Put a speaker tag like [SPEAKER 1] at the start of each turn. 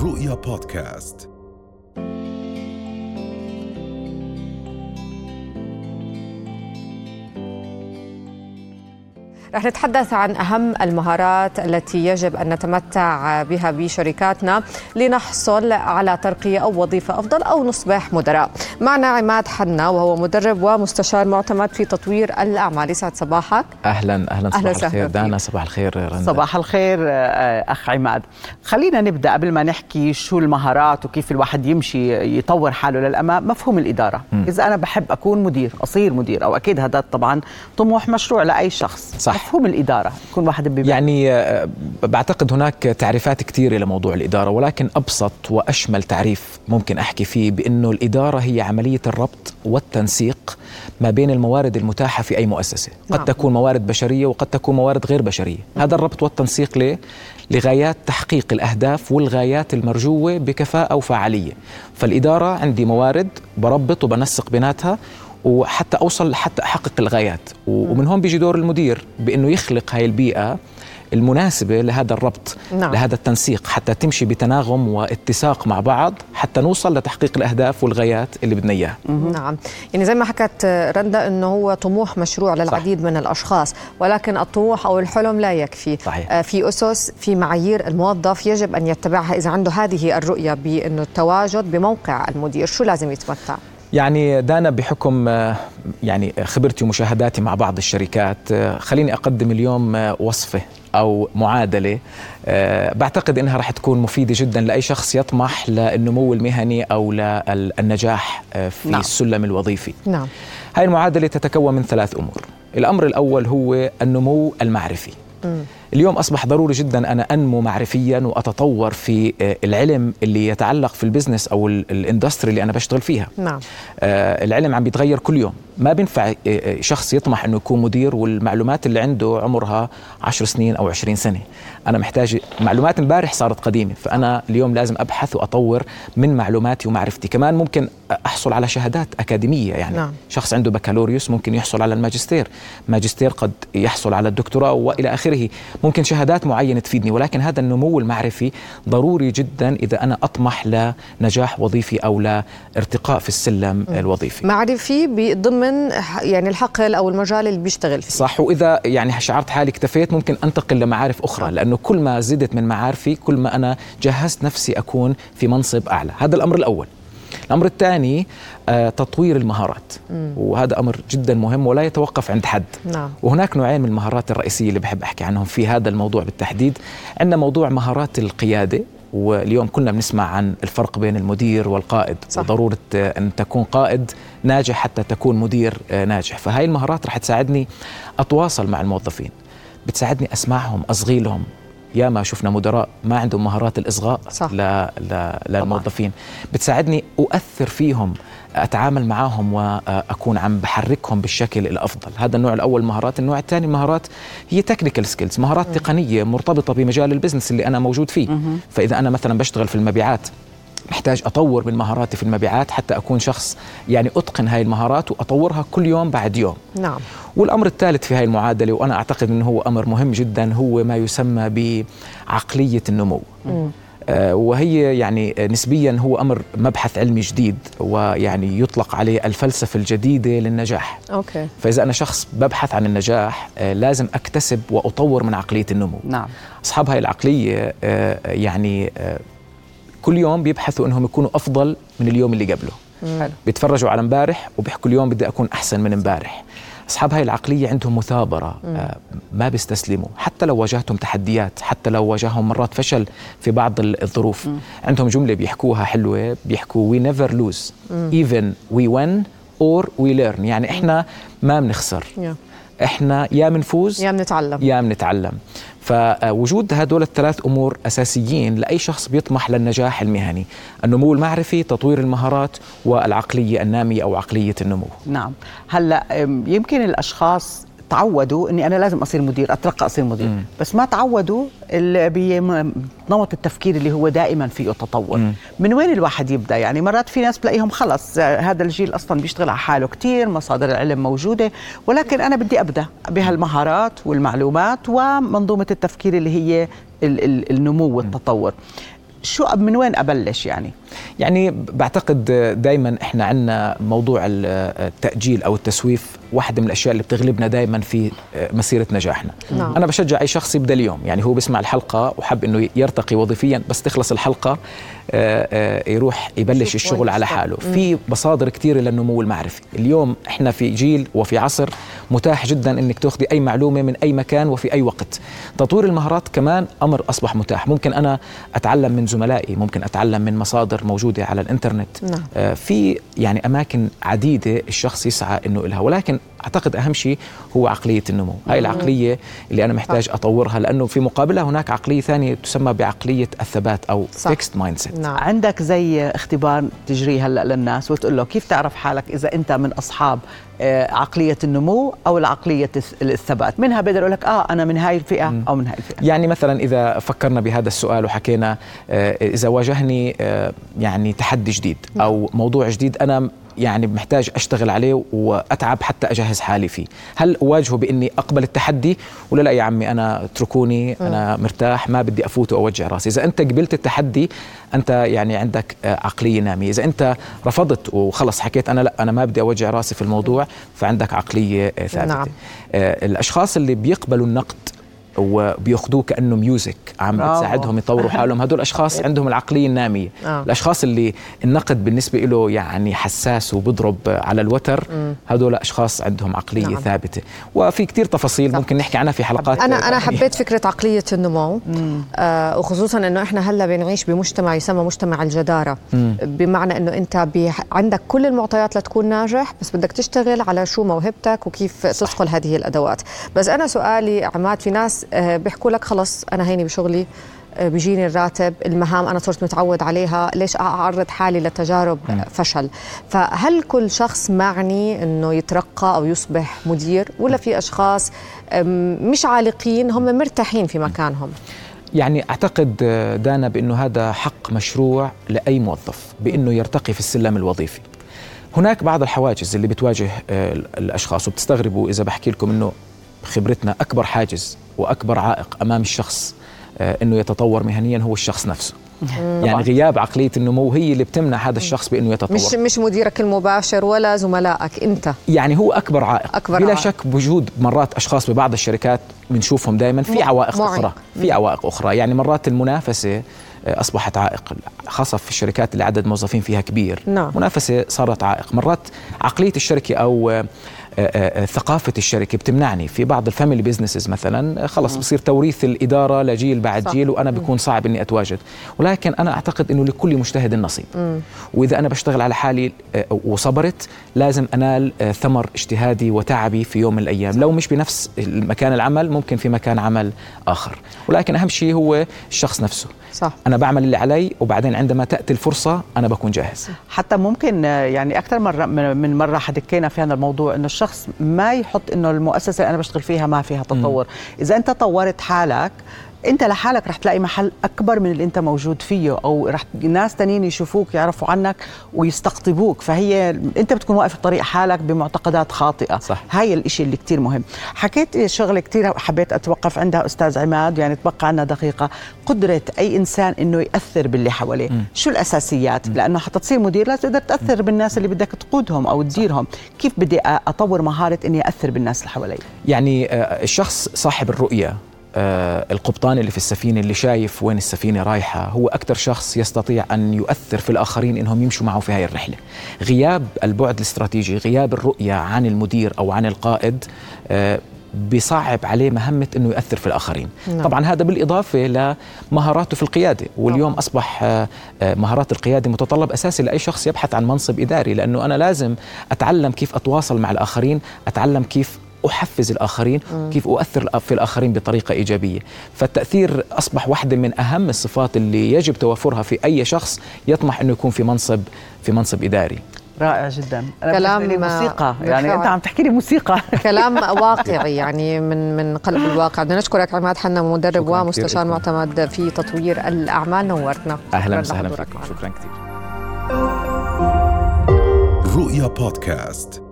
[SPEAKER 1] رؤيا بودكاست.
[SPEAKER 2] رح نتحدث عن أهم المهارات التي يجب أن نتمتع بها بشركاتنا لنحصل على ترقية أو وظيفة أفضل أو نصبح مدراء. معنا عماد حنا وهو مدرب ومستشار معتمد في تطوير الأعمال. يسعد صباحك.
[SPEAKER 3] أهلا أهلا صباح
[SPEAKER 2] أهلا
[SPEAKER 3] الخير. دانا صباح الخير رندا.
[SPEAKER 4] صباح الخير آه، أخ عماد. خلينا نبدأ قبل ما نحكي شو المهارات وكيف الواحد يمشي يطور حاله للأمام. مفهوم الإدارة.
[SPEAKER 3] مم.
[SPEAKER 4] إذا أنا بحب أكون مدير أصير مدير أو أكيد هذا طبعا طموح مشروع لأي شخص.
[SPEAKER 3] صح.
[SPEAKER 4] مفهوم الإدارة يكون واحد
[SPEAKER 3] يعني آه، بعتقد هناك تعريفات كثيرة لموضوع الإدارة ولكن أبسط وأشمل تعريف ممكن أحكي فيه بأنه الإدارة هي عملية الربط والتنسيق ما بين الموارد المتاحة في أي مؤسسة قد
[SPEAKER 2] نعم.
[SPEAKER 3] تكون موارد بشرية وقد تكون موارد غير بشرية هذا الربط والتنسيق ليه؟ لغايات تحقيق الأهداف والغايات المرجوة بكفاءة وفعالية فالإدارة عندي موارد بربط وبنسق بيناتها وحتى أوصل حتى أحقق الغايات. ومن هون بيجي دور المدير بإنه يخلق هاي البيئة المناسبة لهذا الربط
[SPEAKER 2] نعم.
[SPEAKER 3] لهذا التنسيق حتى تمشي بتناغم واتساق مع بعض حتى نوصل لتحقيق الأهداف والغايات اللي بدنا إياها.
[SPEAKER 2] نعم. يعني زي ما حكت رندا إنه هو طموح مشروع للعديد من الأشخاص ولكن الطموح أو الحلم لا يكفي.
[SPEAKER 3] صحيح.
[SPEAKER 2] آه، في أسس في معايير الموظف يجب أن يتبعها إذا عنده هذه الرؤية بإنه التواجد بموقع المدير. شو لازم يتمتع؟
[SPEAKER 3] يعني دانا بحكم آه، يعني خبرتي ومشاهداتي مع بعض الشركات آه، خليني أقدم اليوم آه، وصفة أو معادلة آه، بعتقد إنها راح تكون مفيدة جدا لأي شخص يطمح للنمو المهني أو للنجاح في
[SPEAKER 4] نعم.
[SPEAKER 3] السلم الوظيفي.
[SPEAKER 2] نعم.
[SPEAKER 3] هاي المعادلة تتكون من ثلاث أمور. الأمر الأول هو النمو المعرفي. اليوم أصبح ضروري جدا أنا أنمو معرفيا وأتطور في آه، العلم اللي يتعلق في ال business أو ال- ال industry اللي أنا بشتغل فيها.
[SPEAKER 2] نعم.
[SPEAKER 3] آه، العلم عم بيتغير كل يوم. ما بينفع آه، آه، شخص يطمح إنه يكون مدير والمعلومات اللي عنده عمرها 10 سنين أو 20 سنة. أنا محتاج معلومات امبارح صارت قديمة فأنا اليوم لازم أبحث وأطور من معلوماتي ومعرفتي. كمان ممكن أحصل على شهادات أكاديمية يعني
[SPEAKER 2] نعم.
[SPEAKER 3] شخص عنده بكالوريوس ممكن يحصل على الماجستير. ماجستير قد يحصل على الدكتوراه وإلى آخره. ممكن شهادات معينة تفيدني ولكن هذا النمو المعرفي ضروري جدا إذا أنا أطمح لنجاح وظيفي أو لارتقاء في السلم الوظيفي.
[SPEAKER 2] معرفي ضمن يعني الحقل أو المجال اللي بيشتغل فيه.
[SPEAKER 3] صح وإذا يعني شعرت حالي اكتفيت ممكن أنتقل لمعارف أخرى لأنه كل ما زدت من معارفي كل ما أنا جهزت نفسي أكون في منصب أعلى. هذا الأمر الأول. الأمر الثاني آه تطوير المهارات. وهذا أمر جدا مهم ولا يتوقف عند حد.
[SPEAKER 2] نعم.
[SPEAKER 3] وهناك نوعين من المهارات الرئيسية اللي بحب أحكي عنهم في هذا الموضوع بالتحديد. عندنا موضوع مهارات القيادة. واليوم كنا بنسمع عن الفرق بين المدير والقائد
[SPEAKER 2] صح.
[SPEAKER 3] وضرورة آه، أن تكون قائد ناجح حتى تكون مدير آه، ناجح. فهاي المهارات رح تساعدني أتواصل مع الموظفين. بتساعدني أسمعهم اصغي لهم ياما شفنا مدراء ما عندهم مهارات الإصغاء
[SPEAKER 2] صح.
[SPEAKER 3] ل... ل... للموظفين. بتساعدني أؤثر فيهم أتعامل معهم وأكون عم بحركهم بالشكل الأفضل. هذا النوع الأول مهارات. النوع الثاني مهارات هي technical skills مهارات تقنية مرتبطة بمجال ال business اللي أنا موجود فيه. فإذا أنا مثلا بشتغل في المبيعات محتاج أطور من مهاراتي في المبيعات حتى أكون شخص يعني أتقن هاي المهارات وأطورها كل يوم بعد يوم.
[SPEAKER 2] نعم.
[SPEAKER 3] والأمر الثالث في هاي المعادلة وأنا أعتقد إنه هو أمر مهم جدا هو ما يسمى بعقلية النمو. آه، وهي يعني نسبيا هو أمر مبحث علمي جديد ويعني يطلق عليه الفلسفة الجديدة للنجاح.
[SPEAKER 2] أوكي.
[SPEAKER 3] فإذا أنا شخص ببحث عن النجاح آه، لازم أكتسب وأطور من عقلية النمو.
[SPEAKER 4] نعم.
[SPEAKER 3] أصحاب هاي العقلية آه، يعني آه، كل يوم بيبحثوا إنهم يكونوا أفضل من اليوم اللي قبله.
[SPEAKER 4] حلو.
[SPEAKER 3] بيتفرجوا على امبارح وبيحكوا اليوم بدي أكون أحسن من امبارح. أصحاب هاي العقلية عندهم مثابرة آه ما بيستسلموا. حتى لو واجهتهم تحديات حتى لو واجههم مرات فشل في بعض ال- الظروف. عندهم جملة بيحكوها حلوة بيحكوا we never lose. even we win or we learn. يعني إحنا ما بنخسر. إحنا يا بنفوز
[SPEAKER 2] يا بنتعلم
[SPEAKER 3] يا بنتعلم فوجود هدول الثلاث أمور أساسيين لأي شخص بيطمح للنجاح المهني. النمو المعرفي تطوير المهارات والعقلية النامية أو عقلية النمو.
[SPEAKER 4] نعم. هلأ يمكن الأشخاص تعودوا إني أنا لازم أصير مدير اترقى أصير مدير.
[SPEAKER 3] مم.
[SPEAKER 4] بس ما تعودوا بنمط التفكير اللي هو دائما فيه تطور.
[SPEAKER 3] مم.
[SPEAKER 4] من وين الواحد يبدأ؟ يعني مرات في ناس بلاقيهم خلص آه، هذا الجيل أصلا بيشتغل على حاله كثير مصادر العلم موجودة ولكن أنا بدي أبدأ بهالمهارات والمعلومات ومنظومة التفكير اللي هي ال- ال- النمو والتطور. شو من وين أبلش يعني؟
[SPEAKER 3] يعني بعتقد دائما إحنا عندنا موضوع التأجيل أو التسويف واحدة من الأشياء اللي بتغلبنا دائما في مسيرة نجاحنا. نعم. أنا بشجع أي شخص يبدأ اليوم يعني هو بيسمع الحلقة وحب إنه يرتقي وظيفيا بس تخلص الحلقة آه، آه، يروح يبلش الشغل على حاله. في مصادر كثيره للنمو المعرفي. اليوم إحنا في جيل وفي عصر متاح جدا إنك تأخذي أي معلومة من أي مكان وفي أي وقت. تطوير المهارات كمان أمر أصبح متاح. ممكن أنا أتعلم من زملائي ممكن أتعلم من مصادر موجودة على الإنترنت نعم. آه، في يعني أماكن عديدة الشخص يسعى إنه لها ولكن أعتقد أهم شيء هو عقلية النمو. هاي العقلية اللي أنا محتاج أطورها لأنه في مقابلها هناك عقلية ثانية تسمى بعقلية الثبات أو fixed mindset
[SPEAKER 4] نعم. عندك زي اختبار تجريه هلأ للناس وتقول له كيف تعرف حالك إذا أنت من أصحاب آه، عقلية النمو أو العقلية الثبات؟ منها بقدر أقول لك آه أنا من هاي الفئة أو من هاي الفئة.
[SPEAKER 3] يعني مثلا إذا فكرنا بهذا السؤال وحكينا آه، إذا واجهني آه، يعني تحدي جديد أو موضوع جديد أنا يعني محتاج أشتغل عليه وأتعب حتى أجهز حالي فيه. هل أواجهه بإني أقبل التحدي؟ ولا لا يا عمي أنا اتركوني أنا مرتاح ما بدي أفوت وأوجع راسي. إذا أنت قبلت التحدي أنت يعني عندك عقلية نامية. إذا أنت رفضت وخلص حكيت أنا لا أنا ما بدي أوجع راسي في الموضوع فعندك عقلية ثابتة. نعم. آه، الأشخاص اللي بيقبلوا النقد وبياخذوه كأنه ميوزك عم بتساعدهم يطوروا حالهم. هدول اشخاص عندهم العقلية النامية. آه. الأشخاص اللي النقد بالنسبة له يعني حساس وبضرب على الوتر هدول أشخاص عندهم عقلية نعم. ثابتة. وفي كتير تفاصيل ممكن نحكي عنها في حلقات
[SPEAKER 2] أنا أنا حبيت فكرة عقلية النمو. آه وخصوصا إنه إحنا هلأ بنعيش بمجتمع يسمى مجتمع الجدارة. مم. بمعنى إنه أنت عندك كل المعطيات لتكون ناجح بس بدك تشتغل على شو موهبتك وكيف تصقل هذه الأدوات. بس أنا سؤالي عماد في ناس بيحكوا لك خلص أنا هيني بشغلي آه، بيجيني الراتب المهام أنا صرت متعود عليها ليش أعرض حالي لتجارب م. فشل؟ فهل كل شخص معني إنه يترقى أو يصبح مدير ولا في أشخاص مش عالقين هم مرتاحين في مكانهم؟
[SPEAKER 3] يعني أعتقد آه، دانا بإنه هذا حق مشروع لأي موظف بإنه يرتقي في السلم الوظيفي. هناك بعض الحواجز اللي بتواجه الأشخاص وبتستغربوا إذا بحكي لكم إنه خبرتنا أكبر حاجز وأكبر عائق أمام الشخص آه، إنه يتطور مهنيا هو الشخص نفسه. يعني غياب عقلية النمو هي اللي بتمنع هذا الشخص بإنه يتطور.
[SPEAKER 2] مش مش مديرك المباشر ولا زملائك أنت.
[SPEAKER 3] يعني هو أكبر عائق. أكبر بلا عائق. شك بوجود مرات أشخاص ببعض الشركات بنشوفهم دائما في عوائق معي. أخرى في عوائق أخرى. يعني مرات المنافسة آه، أصبحت عائق خاصة في الشركات اللي عدد موظفين فيها كبير. نعم. منافسة صارت عائق. مرات عقلية الشركة أو آه، ثقافة الشركة بتمنعني. في بعض ال family businesses مثلا خلص بصير توريث الإدارة لجيل بعد صح. جيل وأنا بيكون صعب إني أتواجد. ولكن أنا أعتقد إنه لكل مجتهد نصيب وإذا أنا بشتغل على حالي وصبرت لازم أنال ثمر اجتهادي وتعبي في يوم من الأيام. لو مش بنفس مكان العمل ممكن في مكان عمل آخر. ولكن أهم شيء هو الشخص نفسه. صح. أنا بعمل اللي علي وبعدين عندما تأتي الفرصة أنا بكون جاهز.
[SPEAKER 4] حتى ممكن يعني أكثر مرة من مرة حكينا في هذا الموضوع إنه الشخص ما يحط إنه المؤسسة اللي أنا بشتغل فيها ما فيها تطور م. إذا أنت طورت حالك انت لحالك رح تلاقي محل أكبر من اللي انت موجود فيه أو رح ناس تانيين يشوفوك يعرفوا عنك ويستقطبوك. فهي انت بتكون واقف في طريق حالك بمعتقدات خاطئة. صح. هاي الإشي اللي كتير مهم. حكيت شغلة كتير حبيت أتوقف عندها أستاذ عماد يعني تبقى عنا دقيقة. قدرة أي إنسان إنه يأثر باللي حواليه. م. شو الأساسيات؟ م. لأنه حتى تصير مدير لازم تقدر تأثر بالناس اللي بدك تقودهم أو تديرهم. كيف بدي أطور مهارة إني أثر بالناس اللي حوالي؟
[SPEAKER 3] يعني آه، الشخص صاحب الرؤية. القبطان اللي في السفينة اللي شايف وين السفينة رايحة هو أكثر شخص يستطيع أن يؤثر في الآخرين إنهم يمشوا معه في هذه الرحلة. غياب البعد الاستراتيجي غياب الرؤية عن المدير أو عن القائد آه بصعب عليه مهمة أنه يؤثر في الآخرين. نعم. طبعا هذا بالإضافة لمهاراته في القيادة واليوم أصبح آه، آه، مهارات القيادة متطلب أساسي لأي شخص يبحث عن منصب إداري لأنه أنا لازم أتعلم كيف أتواصل مع الآخرين أتعلم كيف أحفز الآخرين. كيف أؤثر في الآخرين بطريقة إيجابية. فالتأثير أصبح واحدة من أهم الصفات اللي يجب توفرها في أي شخص يطمح إنه يكون في منصب في منصب إداري.
[SPEAKER 4] رائع جدا. أنا كلام موسيقى. يعني أنت عم تحكي لي موسيقى.
[SPEAKER 2] كلام واقعي يعني من من قلب الواقع. بدنا نشكرك عماد حنا مدرب ومستشار معتمد في تطوير الأعمال. نورتنا.
[SPEAKER 3] أهلا وسهلا فيكم. شكرا كثير.
[SPEAKER 1] رؤيا بودكاست.